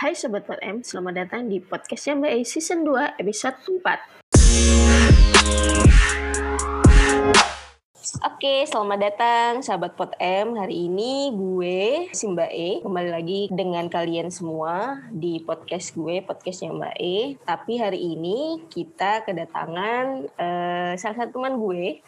Hai Sobat 4M, selamat datang di podcastnya Mbak A Season 2 episode 4. Oke, selamat datang sahabat Pot M. Hari ini gue, si Mbak E, kembali lagi dengan kalian semua di podcast gue, podcastnya Mbak E. Tapi hari ini kita kedatangan uh, salah satu teman gue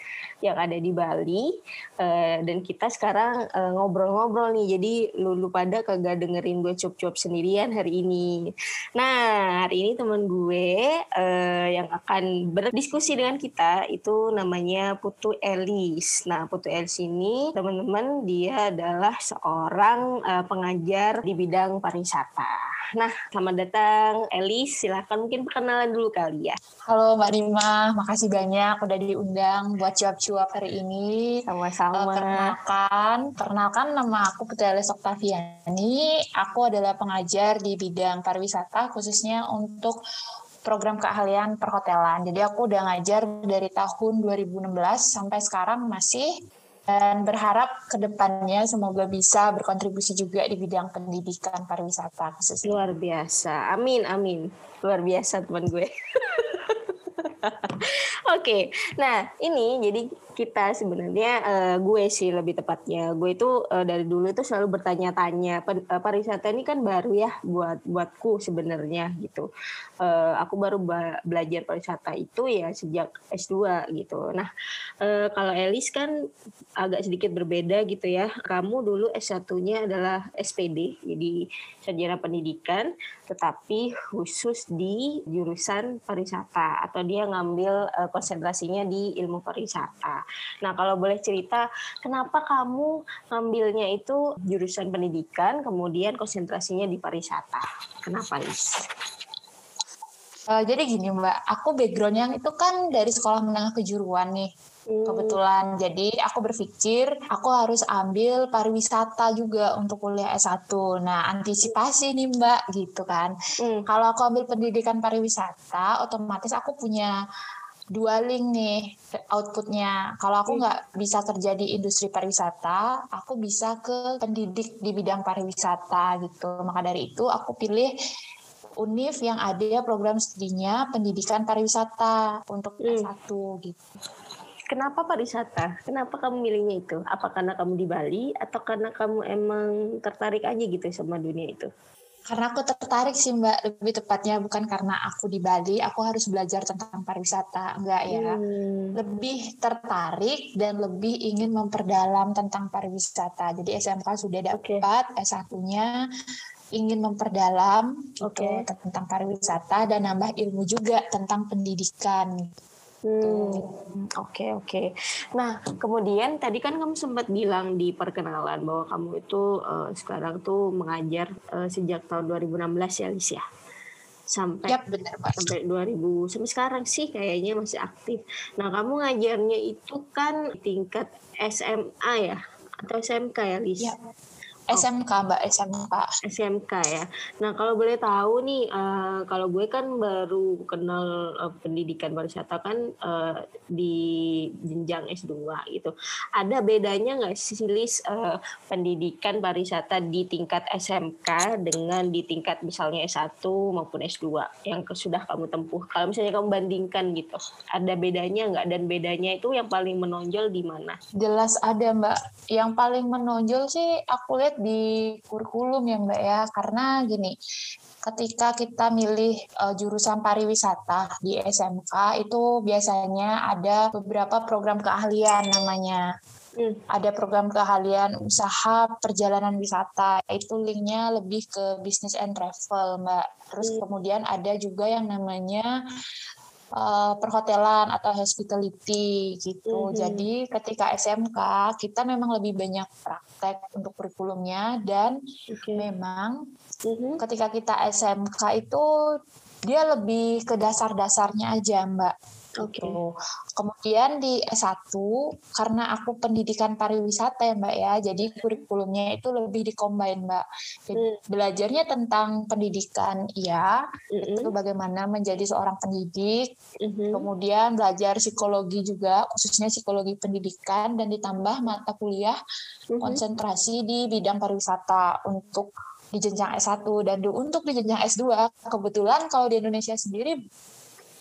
yang ada di Bali uh, dan kita sekarang eh, ngobrol-ngobrol nih. Jadi lu, lu pada kagak dengerin gue cup-cup sendirian hari ini. Nah hari ini teman gue uh, yang akan berdiskusi dengan kita itu namanya Putu Elis. Nah Putu Elis ini teman-teman dia adalah seorang pengajar di bidang pariwisata. Nah, selamat datang Elis. Silahkan mungkin perkenalan dulu kali ya. Halo Mbak Rima, makasih banyak udah diundang buat cuap-cuap hari ini. Sama-sama. Uh, perkenalkan, perkenalkan nama aku Putri Elis Oktaviani. Aku adalah pengajar di bidang pariwisata khususnya untuk program keahlian perhotelan. Jadi aku udah ngajar dari tahun 2016 sampai sekarang masih dan berharap ke depannya semoga bisa berkontribusi juga di bidang pendidikan pariwisata khususnya. Luar biasa, amin amin, luar biasa teman gue. Oke, okay. nah ini jadi kita sebenarnya uh, gue sih lebih tepatnya. Gue itu uh, dari dulu itu selalu bertanya-tanya uh, pariwisata ini kan baru ya buat buatku sebenarnya gitu. Uh, aku baru belajar pariwisata itu ya sejak S2 gitu. Nah uh, kalau Elis kan agak sedikit berbeda gitu ya. Kamu dulu S1-nya adalah SPD jadi sarjana pendidikan tetapi khusus di jurusan pariwisata atau dia ngambil uh, konsentrasinya di ilmu pariwisata Nah, kalau boleh cerita, kenapa kamu ngambilnya itu jurusan pendidikan, kemudian konsentrasinya di pariwisata? Kenapa, Lis? Uh, jadi gini Mbak, aku backgroundnya itu kan dari sekolah menengah kejuruan nih. Hmm. Kebetulan, jadi aku berpikir aku harus ambil pariwisata juga untuk kuliah S1. Nah, antisipasi nih Mbak, gitu kan. Hmm. Kalau aku ambil pendidikan pariwisata, otomatis aku punya dua link nih outputnya. Kalau aku nggak bisa kerja di industri pariwisata, aku bisa ke pendidik di bidang pariwisata gitu. Maka dari itu aku pilih UNIF yang ada program studinya pendidikan pariwisata untuk hmm. S1 gitu. Kenapa pariwisata? Kenapa kamu milihnya itu? Apa karena kamu di Bali atau karena kamu emang tertarik aja gitu sama dunia itu? Karena aku tertarik sih Mbak, lebih tepatnya bukan karena aku di Bali, aku harus belajar tentang pariwisata, enggak ya. Hmm. Lebih tertarik dan lebih ingin memperdalam tentang pariwisata. Jadi SMK sudah dapat okay. S1-nya ingin memperdalam okay. gitu, tentang pariwisata dan nambah ilmu juga tentang pendidikan. Hmm, oke okay, oke. Okay. Nah, kemudian tadi kan kamu sempat bilang di perkenalan bahwa kamu itu uh, sekarang tuh mengajar uh, sejak tahun 2016 ya, Lis ya. Sampai yep, benar, Pak. sampai 2000 sampai sekarang sih kayaknya masih aktif. Nah, kamu ngajarnya itu kan tingkat SMA ya atau SMK ya, Lis? Yep. SMK Mbak SMK. SMK ya. Nah kalau boleh tahu nih, uh, kalau gue kan baru kenal uh, pendidikan pariwisata kan uh, di jenjang S2 gitu. Ada bedanya nggak sih Lis uh, pendidikan pariwisata di tingkat SMK dengan di tingkat misalnya S1 maupun S2 yang sudah kamu tempuh? Kalau misalnya kamu bandingkan gitu, ada bedanya nggak? Dan bedanya itu yang paling menonjol di mana? Jelas ada Mbak. Yang paling menonjol sih aku lihat di kurikulum ya Mbak ya karena gini ketika kita milih uh, jurusan pariwisata di SMK itu biasanya ada beberapa program keahlian namanya Hmm. Ada program keahlian usaha perjalanan wisata. Itu linknya lebih ke business and travel, Mbak. Terus hmm. kemudian ada juga yang namanya uh, perhotelan atau hospitality gitu. Mm -hmm. Jadi ketika SMK kita memang lebih banyak praktek untuk kurikulumnya dan okay. memang mm -hmm. ketika kita SMK itu dia lebih ke dasar-dasarnya aja Mbak Oke. Okay. Kemudian di S1 karena aku pendidikan pariwisata ya Mbak ya, jadi kurikulumnya itu lebih dikombin Mbak. Jadi hmm. belajarnya tentang pendidikan iya, hmm. itu bagaimana menjadi seorang pendidik, hmm. kemudian belajar psikologi juga, khususnya psikologi pendidikan dan ditambah mata kuliah hmm. konsentrasi di bidang pariwisata untuk di jenjang S1 dan untuk di jenjang S2 kebetulan kalau di Indonesia sendiri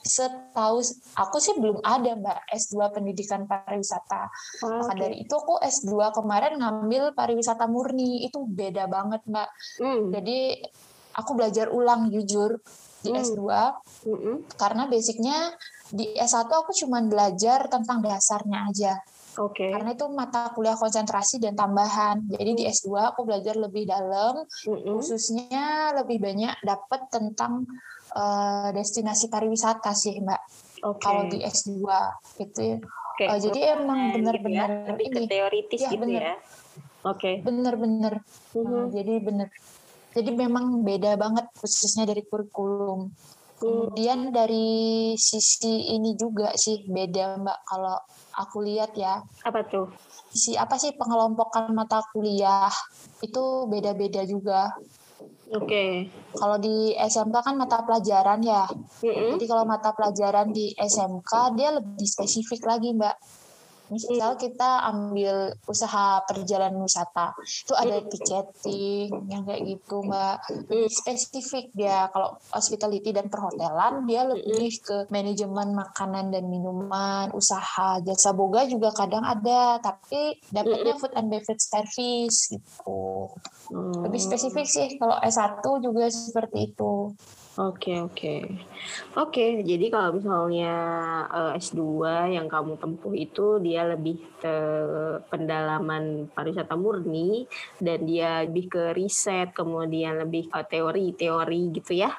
setahu aku sih belum ada mbak S2 pendidikan pariwisata. Oh, Maka okay. dari itu aku S2 kemarin ngambil pariwisata murni itu beda banget mbak. Mm. Jadi aku belajar ulang jujur di mm. S2 mm -hmm. karena basicnya di S1 aku cuma belajar tentang dasarnya aja. Oke. Okay. Karena itu mata kuliah konsentrasi dan tambahan. Jadi di S2 aku belajar lebih dalam, mm -hmm. khususnya lebih banyak dapat tentang uh, destinasi pariwisata sih mbak okay. kalau di S2 gitu ya. Okay. Uh, jadi emang benar-benar gitu ya? lebih ke teoritis ya, gitu bener. ya. Oke. Okay. Bener-bener. Uh -huh. uh, jadi bener. Jadi memang beda banget khususnya dari kurikulum. Kemudian dari sisi ini juga sih beda mbak kalau aku lihat ya. Apa tuh? Sisi apa sih pengelompokan mata kuliah itu beda-beda juga. Oke. Okay. Kalau di SMK kan mata pelajaran ya. Mm-hmm. Jadi kalau mata pelajaran di SMK dia lebih spesifik lagi, Mbak. Misal kita ambil usaha perjalanan wisata, itu ada ticketing yang kayak gitu, Mbak. Spesifik dia kalau hospitality dan perhotelan dia lebih ke manajemen makanan dan minuman, usaha. Jasa boga juga kadang ada, tapi dapatnya food and beverage service gitu. Lebih spesifik sih kalau S1 juga seperti itu. Oke oke oke. Jadi kalau misalnya uh, eh, S2 yang kamu tempuh itu dia lebih ke pendalaman pariwisata murni dan dia lebih ke riset, kemudian lebih ke teori-teori gitu ya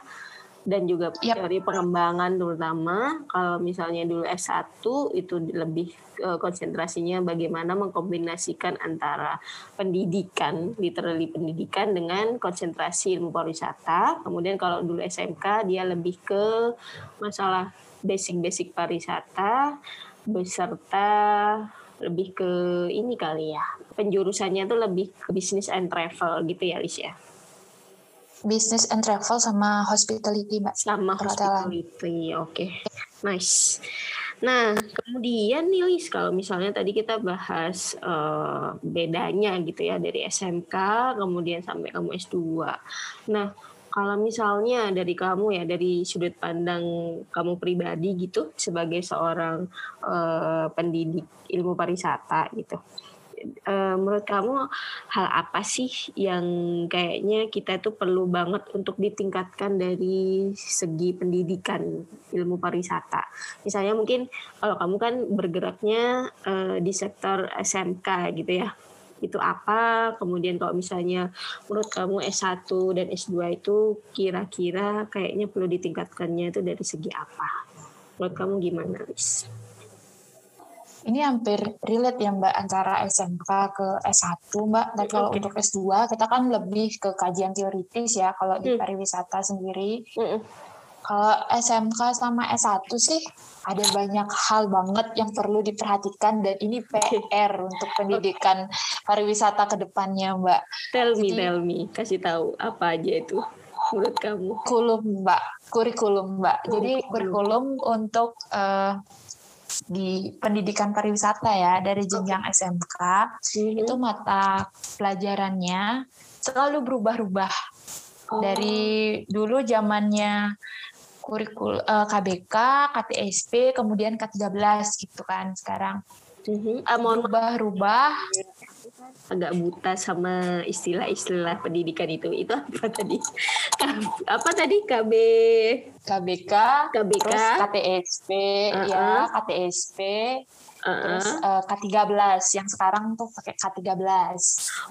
dan juga yep. teori pengembangan terutama kalau misalnya dulu S1 itu lebih uh, konsentrasinya bagaimana mengkombinasikan antara pendidikan literally pendidikan dengan konsentrasi ilmu pariwisata kemudian kalau dulu SMK dia lebih ke masalah basic-basic pariwisata beserta lebih ke ini kali ya penjurusannya tuh lebih ke business and travel gitu ya Alicia business and travel sama hospitality mbak. Sama hospitality oke. Okay. nice. Nah kemudian nih Lis kalau misalnya tadi kita bahas uh, bedanya gitu ya dari SMK kemudian sampai kamu S2 nah kalau misalnya dari kamu ya dari sudut pandang kamu pribadi gitu sebagai seorang uh, pendidik ilmu pariwisata gitu uh, menurut kamu hal apa sih yang kayaknya kita itu perlu banget untuk ditingkatkan dari segi pendidikan ilmu pariwisata? Misalnya mungkin kalau kamu kan bergeraknya uh, di sektor SMK gitu ya. Itu apa? Kemudian kalau misalnya menurut kamu S1 dan S2 itu kira-kira kayaknya perlu ditingkatkannya itu dari segi apa? Menurut kamu gimana, Lis? Ini hampir relate ya Mbak antara SMK ke S1 Mbak. Dan kalau okay. untuk S2 kita kan lebih ke kajian teoritis ya kalau di hmm. pariwisata sendiri. Mm. Kalau SMK sama S1 sih ada banyak hal banget yang perlu diperhatikan dan ini PR untuk pendidikan pariwisata ke depannya Mbak. Tell me, Jadi, tell me, kasih tahu apa aja itu menurut kamu? Kurikulum Mbak, kurikulum Mbak. Jadi kurikulum untuk uh, di pendidikan pariwisata ya dari jenjang okay. SMK mm-hmm. itu mata pelajarannya selalu berubah-ubah oh. dari dulu zamannya kurikul uh, KBK, KTSP, kemudian K13 gitu kan sekarang. Mm-hmm. Uh, berubah-ubah agak buta sama istilah-istilah pendidikan itu. Itu apa tadi? apa tadi KB KBK, KBK, terus KTSP, uh -uh. ya KTSP, uh -uh. terus uh, K13 yang sekarang tuh pakai K13.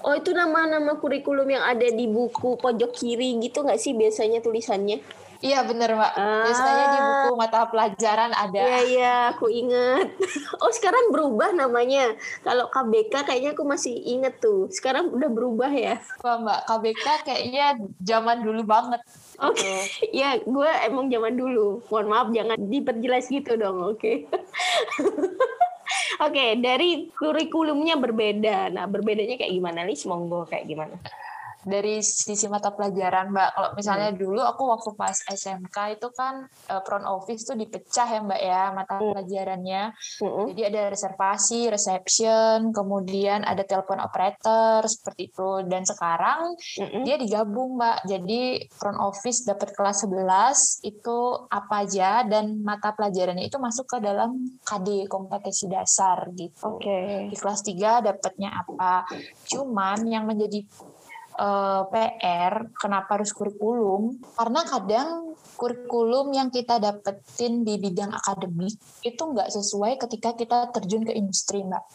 Oh itu nama-nama kurikulum yang ada di buku pojok kiri gitu nggak sih biasanya tulisannya? Iya bener Mbak. Ah. Biasanya di buku mata pelajaran ada. Iya iya aku inget. Oh sekarang berubah namanya. Kalau KBK kayaknya aku masih inget tuh. Sekarang udah berubah ya. Wah Mbak KBK kayaknya zaman dulu banget. Oke, okay. ya gue emang zaman dulu. Mohon maaf jangan diperjelas gitu dong, oke? Okay? Oke, okay, dari kurikulumnya berbeda. Nah, berbedanya kayak gimana nih? Monggo kayak gimana? Dari sisi mata pelajaran, Mbak. Kalau misalnya hmm. dulu aku waktu pas SMK itu kan uh, front office tuh dipecah ya, Mbak ya, mata hmm. pelajarannya. Hmm. Jadi ada reservasi, reception, kemudian ada telepon operator seperti itu. Dan sekarang hmm. dia digabung, Mbak. Jadi front office dapat kelas 11 itu apa aja dan mata pelajarannya itu masuk ke dalam KD kompetensi dasar gitu. Oke. Okay. Di kelas 3 dapatnya apa? Cuman yang menjadi uh, eh, PR kenapa harus kurikulum? Karena kadang kurikulum yang kita dapetin di bidang akademik itu nggak sesuai ketika kita terjun ke industri mbak.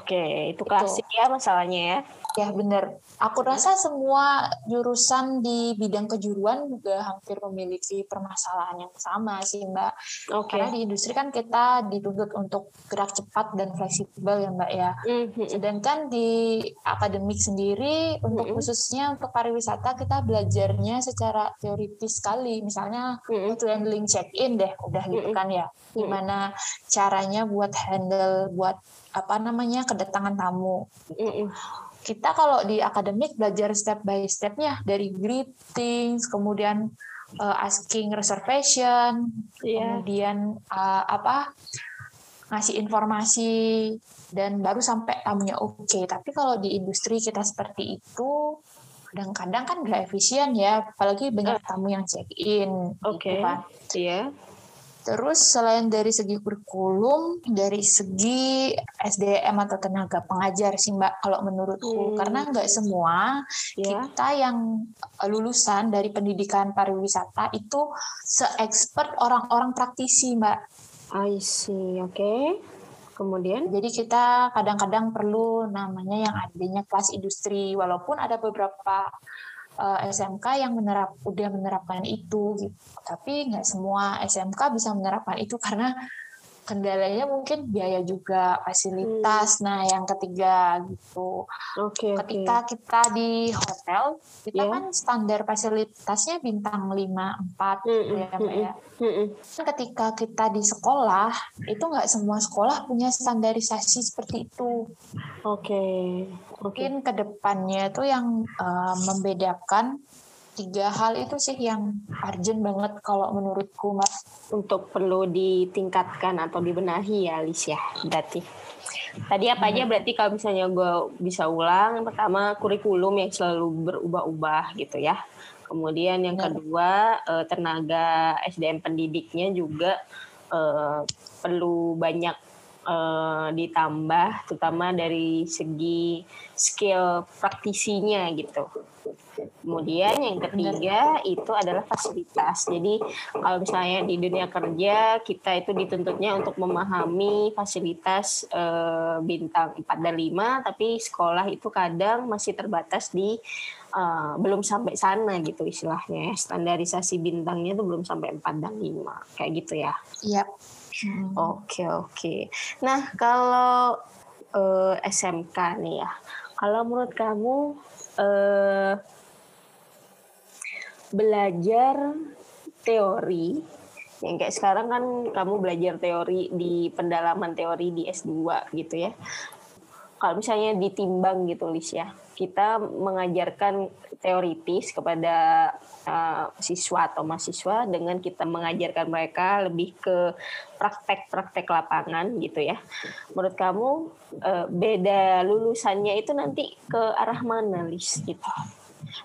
Oke itu klasik itu. ya masalahnya ya. Ya benar. Aku rasa semua jurusan di bidang kejuruan juga hampir memiliki permasalahan yang sama sih mbak. Okay. Karena di industri kan kita dituntut untuk gerak cepat dan fleksibel ya mbak ya. Mm-hmm. Sedangkan di akademik sendiri untuk mm-hmm. khususnya untuk pariwisata kita belajarnya secara teoritis sekali. Misalnya mm-hmm. itu handling check in deh, udah gitu mm-hmm. kan ya. Gimana mm-hmm. caranya buat handle buat apa namanya kedatangan tamu. Mm-hmm kita kalau di akademik belajar step by stepnya dari greetings kemudian uh, asking reservation yeah. kemudian uh, apa ngasih informasi dan baru sampai tamunya oke okay. tapi kalau di industri kita seperti itu kadang-kadang kan nggak efisien ya apalagi banyak tamu yang check in oke okay. gitu kan iya Terus selain dari segi kurikulum, dari segi SDM atau tenaga pengajar sih Mbak kalau menurutku. Hmm. Karena nggak semua yeah. kita yang lulusan dari pendidikan pariwisata itu se-expert orang-orang praktisi Mbak. I see, oke. Okay. Kemudian? Jadi kita kadang-kadang perlu namanya yang adanya kelas industri, walaupun ada beberapa eh, SMK yang menerap udah menerapkan itu gitu. Tapi nggak semua SMK bisa menerapkan itu karena kendalanya mungkin biaya juga fasilitas hmm. nah yang ketiga gitu okay, ketika okay. kita di hotel kita yeah. kan standar fasilitasnya bintang 5 4 mm -hmm. ya Mbak ya mm -hmm. ketika kita di sekolah itu nggak semua sekolah punya standarisasi seperti itu oke okay. mungkin okay. ke depannya itu yang uh, membedakan tiga hal itu sih yang urgent banget kalau menurutku mas. Untuk perlu ditingkatkan atau dibenahi ya Alicia berarti. Tadi apa aja? Hmm. berarti kalau misalnya gue bisa ulang yang pertama kurikulum yang selalu berubah-ubah gitu ya. Kemudian yang kedua eh, tenaga SDM pendidiknya juga eh, perlu banyak eh, ditambah terutama dari segi skill praktisinya gitu Kemudian yang ketiga itu adalah fasilitas. Jadi kalau misalnya di dunia kerja kita itu dituntutnya untuk memahami fasilitas e, bintang 4 dan 5, tapi sekolah itu kadang masih terbatas di e, belum sampai sana gitu istilahnya. Standarisasi bintangnya itu belum sampai 4 dan 5. Kayak gitu ya. Iya. Hmm. Oke, oke. Nah, kalau e, eh, SMK nih ya. Kalau menurut kamu eh belajar teori yang kayak sekarang kan kamu belajar teori di pendalaman teori di S2 gitu ya. Kalau misalnya ditimbang gitu Lis ya, kita mengajarkan teoritis kepada uh, siswa atau mahasiswa dengan kita mengajarkan mereka lebih ke praktek-praktek lapangan gitu ya. Menurut kamu uh, beda lulusannya itu nanti ke arah mana Lis gitu?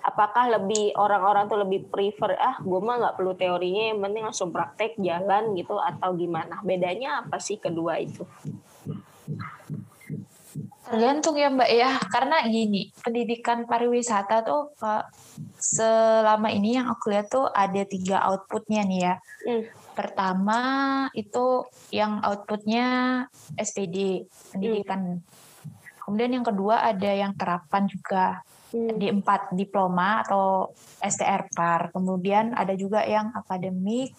apakah lebih orang-orang tuh lebih prefer ah gue mah nggak perlu teorinya yang penting langsung praktek jalan gitu atau gimana bedanya apa sih kedua itu tergantung ya mbak ya karena gini pendidikan pariwisata tuh selama ini yang aku lihat tuh ada tiga outputnya nih ya hmm. pertama itu yang outputnya SPD pendidikan hmm. kemudian yang kedua ada yang terapan juga hmm. di empat diploma atau STR par. Kemudian ada juga yang akademik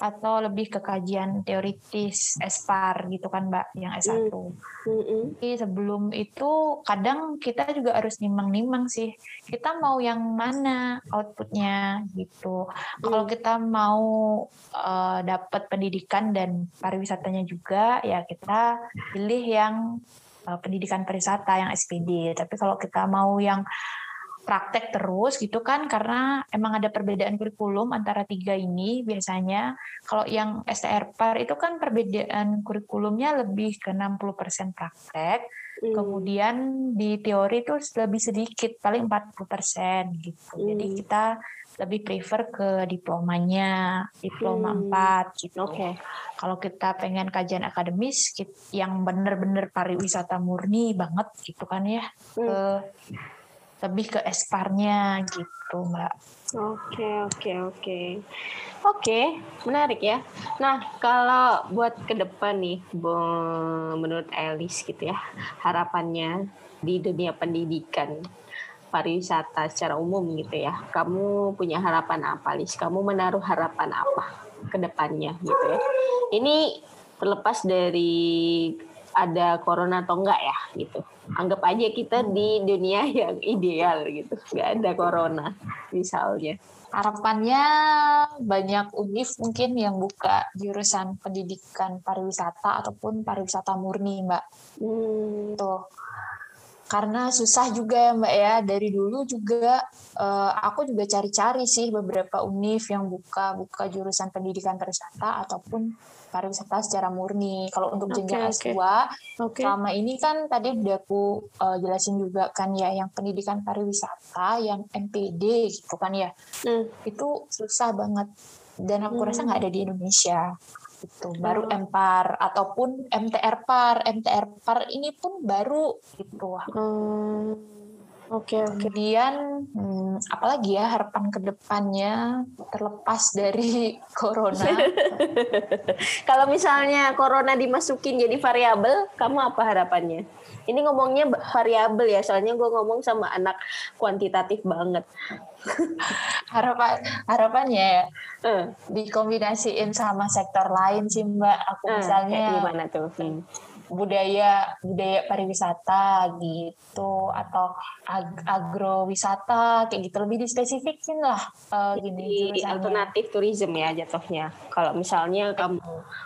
atau lebih ke kajian teoritis SPAR gitu kan Mbak yang S1. Hmm. Hmm. Jadi sebelum itu kadang kita juga harus nimang-nimang sih. Kita mau yang mana outputnya gitu. Hmm. Kalau kita mau uh, dapat pendidikan dan pariwisatanya juga ya kita pilih yang pendidikan pariwisata yang SPD. Tapi kalau kita mau yang praktek terus gitu kan karena emang ada perbedaan kurikulum antara tiga ini biasanya kalau yang STR-PAR itu kan perbedaan kurikulumnya lebih ke 60% praktek hmm. kemudian di teori itu lebih sedikit paling 40% gitu hmm. jadi kita lebih prefer ke diplomanya, diploma hmm. 4 gitu. Oke. Okay. Kalau kita pengen kajian akademis yang benar-benar pariwisata murni banget gitu kan ya. Hmm. Ke lebih ke esparnya gitu, Mbak. Oke, oke, oke. Oke, menarik ya. Nah, kalau buat ke depan nih, menurut Elis gitu ya, harapannya di dunia pendidikan pariwisata secara umum gitu ya. Kamu punya harapan apa, Lis? Kamu menaruh harapan apa ke depannya gitu ya? Ini terlepas dari ada corona atau enggak ya gitu. Anggap aja kita di dunia yang ideal gitu. Enggak ada corona misalnya. Harapannya banyak univ mungkin yang buka jurusan pendidikan pariwisata ataupun pariwisata murni, Mbak. Hmm. Tuh karena susah juga ya mbak ya dari dulu juga uh, aku juga cari-cari sih beberapa univ yang buka buka jurusan pendidikan pariwisata ataupun pariwisata secara murni kalau untuk jenjang okay, S2 okay. okay. selama ini kan tadi udah aku uh, jelasin juga kan ya yang pendidikan pariwisata yang MPD gitu kan ya hmm. itu susah banget dan aku hmm. rasa nggak ada di Indonesia gitu baru oh. MPAR ataupun MTR PAR MTR PAR ini pun baru gitu hmm. Oke, okay, okay. kemudian hmm, apalagi ya harapan ke depannya terlepas dari corona. Kalau misalnya corona dimasukin jadi variabel, kamu apa harapannya? Ini ngomongnya variabel ya, soalnya gue ngomong sama anak kuantitatif banget. Harapan harapannya ya uh. dikombinasiin sama sektor lain sih mbak. Aku uh, misalnya gimana tuh? Hmm budaya budaya pariwisata gitu atau ag agrowisata kayak gitu. Lebih dispesifikin lah uh, gini Jadi, alternatif tourism ya jatuhnya. Kalau misalnya kamu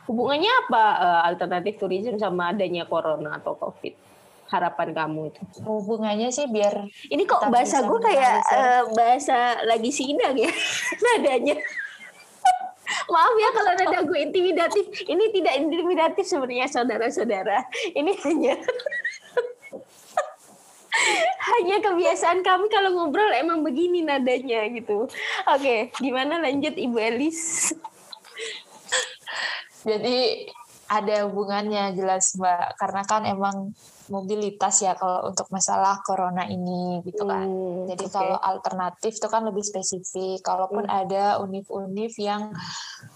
hubungannya apa uh, alternatif tourism sama adanya corona atau covid? Harapan kamu itu? Hubungannya sih biar ini kok bahasa gue kayak uh, bahasa lagi sinang ya nadanya Maaf ya kalau ada gue intimidatif. Ini tidak intimidatif sebenarnya saudara-saudara. Ini hanya hanya kebiasaan kami kalau ngobrol emang begini nadanya gitu. Oke, gimana lanjut Ibu Elis? Jadi ada hubungannya jelas Mbak, karena kan emang mobilitas ya kalau untuk masalah corona ini gitu kan. Hmm, Jadi okay. kalau alternatif itu kan lebih spesifik. Kalaupun hmm. ada univ-univ yang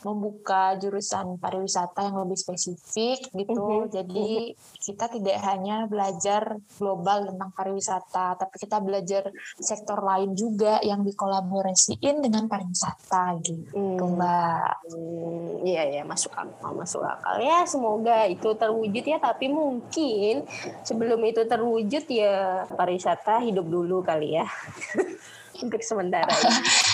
membuka jurusan pariwisata yang lebih spesifik gitu. Hmm. Jadi hmm. kita tidak hanya belajar global tentang pariwisata, tapi kita belajar sektor lain juga yang dikolaborasiin dengan pariwisata gitu, hmm. Mbak. Hmm, iya ya, masuk akal, masuk akal ya. Semoga itu terwujud ya, tapi mungkin sebelum itu terwujud ya pariwisata hidup dulu kali ya untuk sementara ya.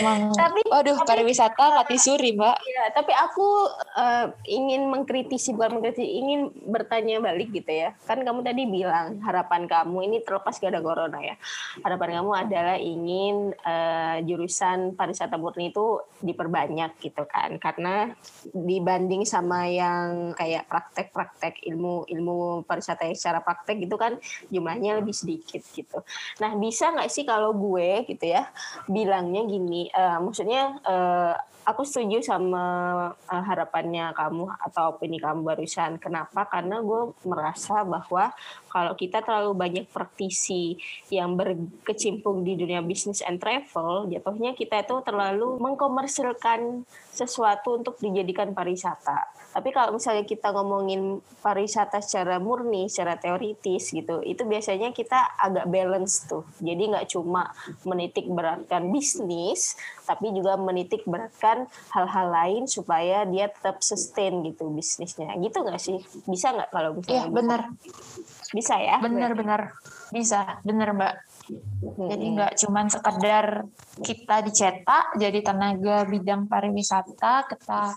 Emang, tapi waduh tapi, pariwisata mati suri mbak. ya tapi aku uh, ingin mengkritisi bukan mengkritisi ingin bertanya balik gitu ya. Kan kamu tadi bilang harapan kamu ini terlepas gak ada corona ya. Harapan kamu adalah ingin uh, jurusan pariwisata murni itu diperbanyak gitu kan. Karena dibanding sama yang kayak praktek-praktek ilmu ilmu pariwisata yang secara praktek gitu kan jumlahnya lebih sedikit gitu. Nah bisa nggak sih kalau gue gitu ya bilangnya gini uh, maksudnya uh, aku setuju sama uh, harapannya kamu atau opini kamu barusan. Kenapa? Karena gue merasa bahwa kalau kita terlalu banyak praktisi yang berkecimpung di dunia bisnis and travel, jatuhnya kita itu terlalu mengkomersilkan sesuatu untuk dijadikan pariwisata. Tapi kalau misalnya kita ngomongin pariwisata secara murni, secara teoritis gitu, itu biasanya kita agak balance tuh. Jadi nggak cuma menitik beratkan bisnis, tapi juga menitik beratkan hal-hal lain supaya dia tetap sustain gitu bisnisnya. Gitu nggak sih? Bisa nggak kalau misalnya? Iya benar. Bisa ya? Benar-benar bisa, benar mbak. Jadi nggak cuman sekedar kita dicetak jadi tenaga bidang pariwisata, kita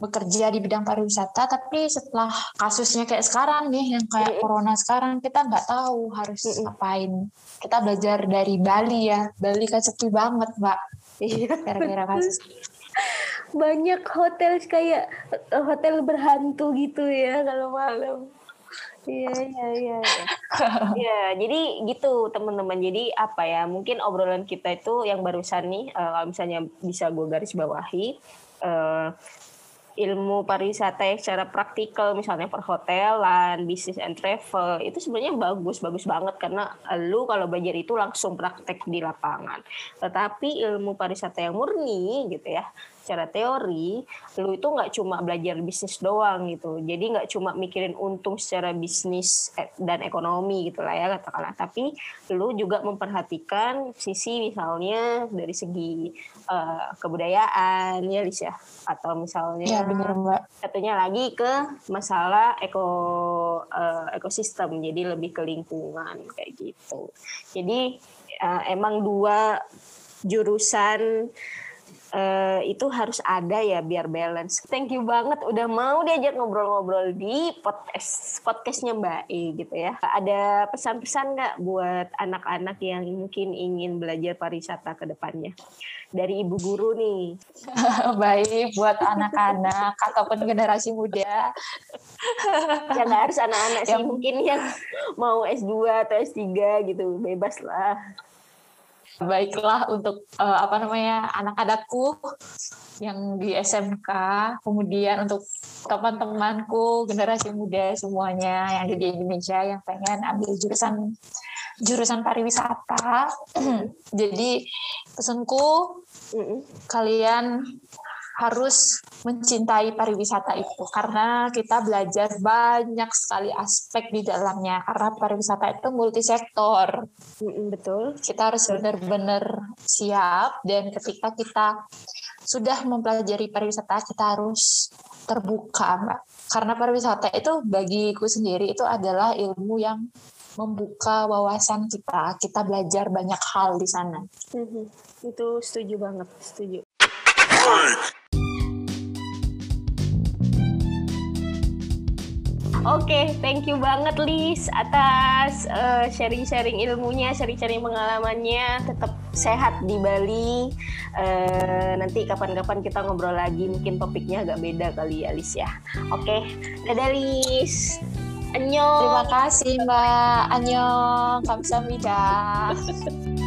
bekerja di bidang pariwisata, tapi setelah kasusnya kayak sekarang nih, yang kayak corona sekarang, kita nggak tahu harus ngapain. Kita belajar dari Bali ya, Bali kan sepi banget, Mbak. Iya. Kira-kira kasus. Banyak hotel kayak hotel berhantu gitu ya kalau malam. Iya iya iya. Ya jadi gitu teman-teman. Jadi apa ya? Mungkin obrolan kita itu yang barusan nih, eh, kalau misalnya bisa gue garis bawahi. eh, ilmu pariwisata yang secara praktikal misalnya perhotelan, bisnis and travel itu sebenarnya bagus bagus banget karena lu kalau belajar itu langsung praktek di lapangan. Tetapi ilmu pariwisata yang murni gitu ya secara teori lu itu nggak cuma belajar bisnis doang gitu. Jadi nggak cuma mikirin untung secara bisnis eh, dan ekonomi gitu lah ya katakanlah. Tapi lu juga memperhatikan sisi misalnya dari segi eh, kebudayaan ya Lis ya? Atau misalnya Ya benar Mbak. satunya lagi ke masalah eko eh, ekosistem. Jadi lebih ke lingkungan kayak gitu. Jadi eh, emang dua jurusan eh, itu harus ada ya biar balance. Thank you banget udah mau diajak ngobrol-ngobrol di podcast podcastnya Mbak E gitu ya. Ada pesan-pesan nggak buat anak-anak yang mungkin ingin belajar pariwisata ke depannya? Dari ibu guru nih. Baik buat anak-anak ataupun generasi muda. Ya nggak harus anak-anak sih, Yang- mungkin yang mau S2 atau S3 gitu, bebas lah. Baiklah untuk eh, apa namanya anak-anakku yang di SMK, kemudian untuk teman-temanku generasi muda semuanya yang ada di Indonesia yang pengen ambil jurusan jurusan pariwisata. Jadi pesanku Mm-mm. kalian harus mencintai pariwisata itu karena kita belajar banyak sekali aspek di dalamnya karena pariwisata itu multisektor betul. kita harus benar-benar siap dan ketika kita sudah mempelajari pariwisata kita harus terbuka mbak karena pariwisata itu bagiku sendiri itu adalah ilmu yang membuka wawasan kita kita belajar banyak hal di sana Mhm. Itu setuju banget, setuju. Oke, thank you banget Lis atas eh, sharing-sharing ilmunya, sharing-sharing pengalamannya. Tetap sehat di Bali. Eh, nanti kapan-kapan kita ngobrol lagi, mungkin topiknya agak beda kali ya Lis ya. Oke, dadah Lis. Annyeong. terima kasih mbak Annyeong kamsahamnida